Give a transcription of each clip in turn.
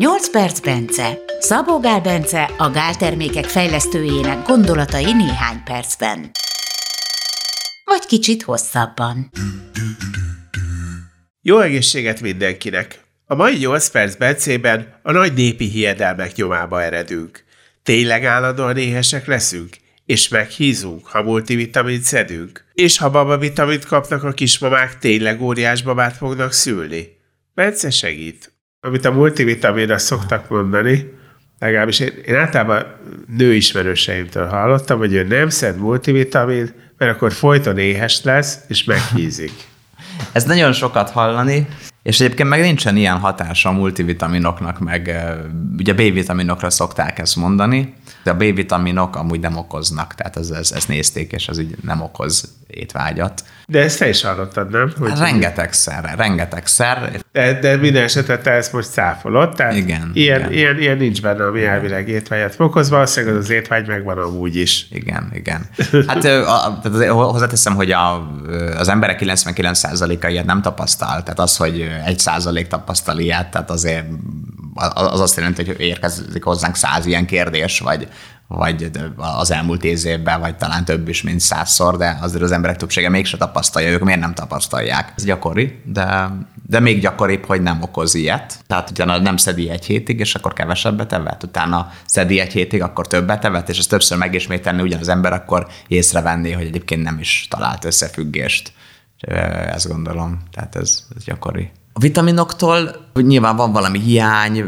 8 perc Bence. Szabó Gál Bence, a Gál termékek fejlesztőjének gondolatai néhány percben. Vagy kicsit hosszabban. Jó egészséget mindenkinek! A mai 8 perc Bencében a nagy népi hiedelmek nyomába eredünk. Tényleg állandóan éhesek leszünk? És meghízunk, ha multivitamint szedünk? És ha babavitamint kapnak a kismamák, tényleg óriás babát fognak szülni? Bence segít. Amit a multivitaminra szoktak mondani, legalábbis én, én általában nőismerőseimtől hallottam, hogy ő nem szed multivitamin, mert akkor folyton éhes lesz, és meghízik. Ez nagyon sokat hallani, és egyébként meg nincsen ilyen hatása a multivitaminoknak, meg ugye B-vitaminokra szokták ezt mondani, de a B-vitaminok amúgy nem okoznak, tehát ez, ez, ezt nézték, és ez így nem okoz étvágyat. De ezt te is hallottad, nem? Hogy rengetegszer, rengetegszer. De, de minden esetre te ezt most cáfolod, tehát igen, ilyen, igen. Ilyen, ilyen nincs benne, ami elvileg étvágyat okoz, valószínűleg az, az étvágy megvan amúgy is. Igen, igen. Hát a, hozzáteszem, hogy a, az emberek 99%-a ilyet nem tapasztal, tehát az, hogy egy százalék tapasztal ilyet, tehát azért az azt jelenti, hogy érkezik hozzánk száz ilyen kérdés, vagy, vagy az elmúlt tíz évben, vagy talán több is, mint százszor, de azért az emberek többsége mégse tapasztalja, ők miért nem tapasztalják. Ez gyakori, de, de még gyakoribb, hogy nem okoz ilyet. Tehát utána nem szedi egy hétig, és akkor kevesebbet evett, utána szedi egy hétig, akkor többet evett, és ezt többször megismételni ugyanaz ember, akkor észrevenni, hogy egyébként nem is talált összefüggést. Ezt gondolom, tehát ez, ez gyakori. A vitaminoktól nyilván van valami hiány,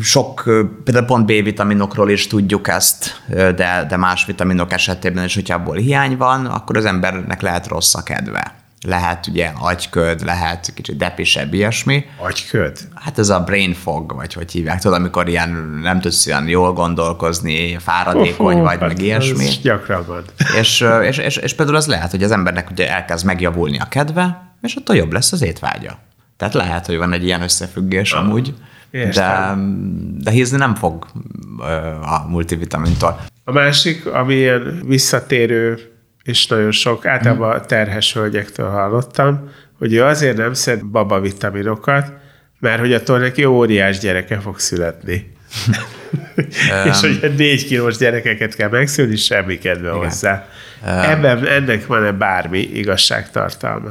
sok, például pont B-vitaminokról is tudjuk ezt, de, de más vitaminok esetében is, hogyha abból hiány van, akkor az embernek lehet rossz a kedve. Lehet ugye agyköd, lehet kicsit depisebb ilyesmi. Agyköd? Hát ez a brain fog, vagy hogy hívják, tudod, amikor ilyen nem tudsz olyan jól gondolkozni, fáradékony oh, vagy, hát meg ilyesmi. Gyakran van. És, és, és, és például az lehet, hogy az embernek ugye elkezd megjavulni a kedve, és attól jobb lesz az étvágya. Tehát lehet, hogy van egy ilyen összefüggés ah, amúgy, de, de hízni nem fog a multivitamintól. A másik, ami ilyen visszatérő, és nagyon sok, általában terhes hölgyektől hallottam, hogy ő azért nem szed babavitaminokat, mert hogy attól neki óriás gyereke fog születni. és hogy négy kilós gyerekeket kell megszülni, semmi kedve Igen. hozzá. Ebben, ennek van-e bármi igazságtartalma?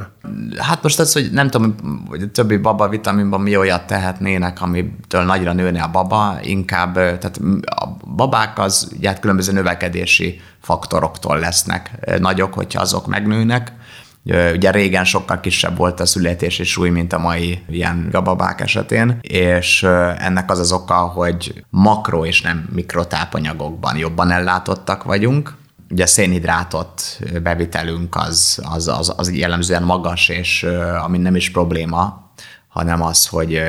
Hát most az, hogy nem tudom, hogy a többi baba vitaminban mi olyat tehetnének, amitől nagyra nőne a baba, inkább, tehát a babák az ugye, hát különböző növekedési faktoroktól lesznek nagyok, hogyha azok megnőnek. Ugye régen sokkal kisebb volt a születési súly, mint a mai ilyen babák esetén, és ennek az az oka, hogy makro és nem mikrotápanyagokban jobban ellátottak vagyunk, ugye a szénhidrátot bevitelünk az, az, az, az jellemzően magas, és ami nem is probléma, hanem az, hogy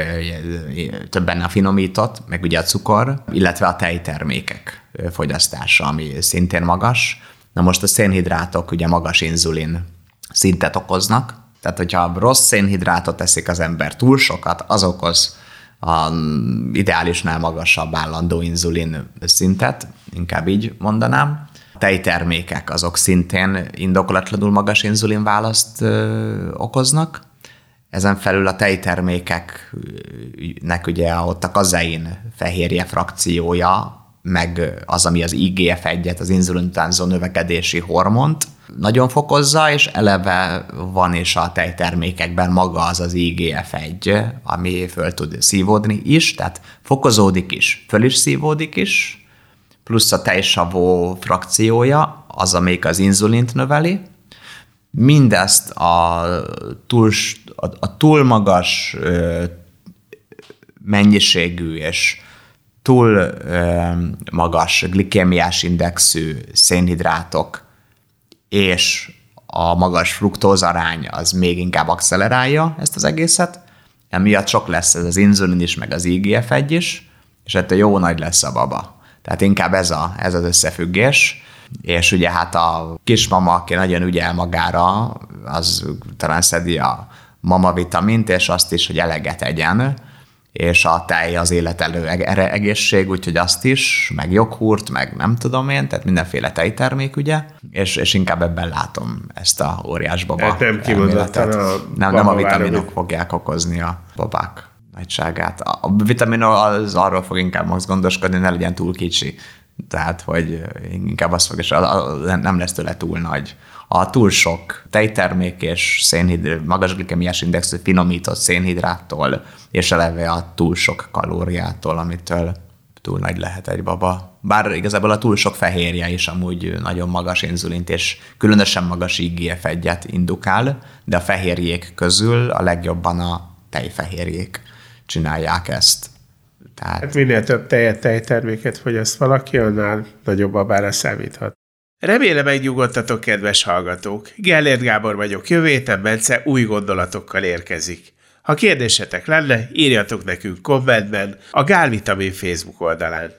több benne a finomított, meg ugye a cukor, illetve a tejtermékek fogyasztása, ami szintén magas. Na most a szénhidrátok ugye magas inzulin szintet okoznak, tehát hogyha rossz szénhidrátot teszik az ember túl sokat, az okoz a ideálisnál magasabb állandó inzulin szintet, inkább így mondanám tejtermékek azok szintén indokolatlanul magas inzulin választ okoznak. Ezen felül a tejtermékeknek ugye ott a kazein fehérje frakciója, meg az, ami az IGF-1-et, az inzulintánzó növekedési hormont, nagyon fokozza, és eleve van is a tejtermékekben maga az az IGF-1, ami föl tud szívódni is, tehát fokozódik is, föl is szívódik is, plusz a tejsavó frakciója, az, amelyik az inzulint növeli. Mindezt a túl, a, a túl magas ö, mennyiségű és túl ö, magas glikémiás indexű szénhidrátok és a magas fruktózarány az még inkább accelerálja ezt az egészet, emiatt sok lesz ez az inzulin is, meg az IGF-1 is, és ettől jó nagy lesz a baba. Tehát inkább ez, a, ez az összefüggés. És ugye hát a kismama, aki nagyon ügyel magára, az talán szedi a mama vitamint, és azt is, hogy eleget egyen, és a tej az életelő egészség, úgyhogy azt is, meg joghurt, meg nem tudom én, tehát mindenféle tejtermék, ugye, és, és inkább ebben látom ezt a óriás baba hát nem kimondottan a Nem, nem a vitaminok fogják okozni a babák nagyságát. A vitamin az arról fog inkább most gondoskodni, ne legyen túl kicsi. Tehát, hogy inkább azt fog, és nem lesz tőle túl nagy. A túl sok tejtermék és szénhidr, magas glikemiás indexű finomított szénhidráttól, és eleve a túl sok kalóriától, amitől túl nagy lehet egy baba. Bár igazából a túl sok fehérje is amúgy nagyon magas inzulint és különösen magas IGF egyet indukál, de a fehérjék közül a legjobban a tejfehérjék csinálják ezt. Tehát... Hát minél több tejet, tejterméket fogyaszt valaki, annál nagyobb babára számíthat. Remélem megnyugodtatok, kedves hallgatók. Gellért Gábor vagyok, jövő héten Bence új gondolatokkal érkezik. Ha kérdésetek lenne, írjatok nekünk kommentben a Gálvitamin Facebook oldalán.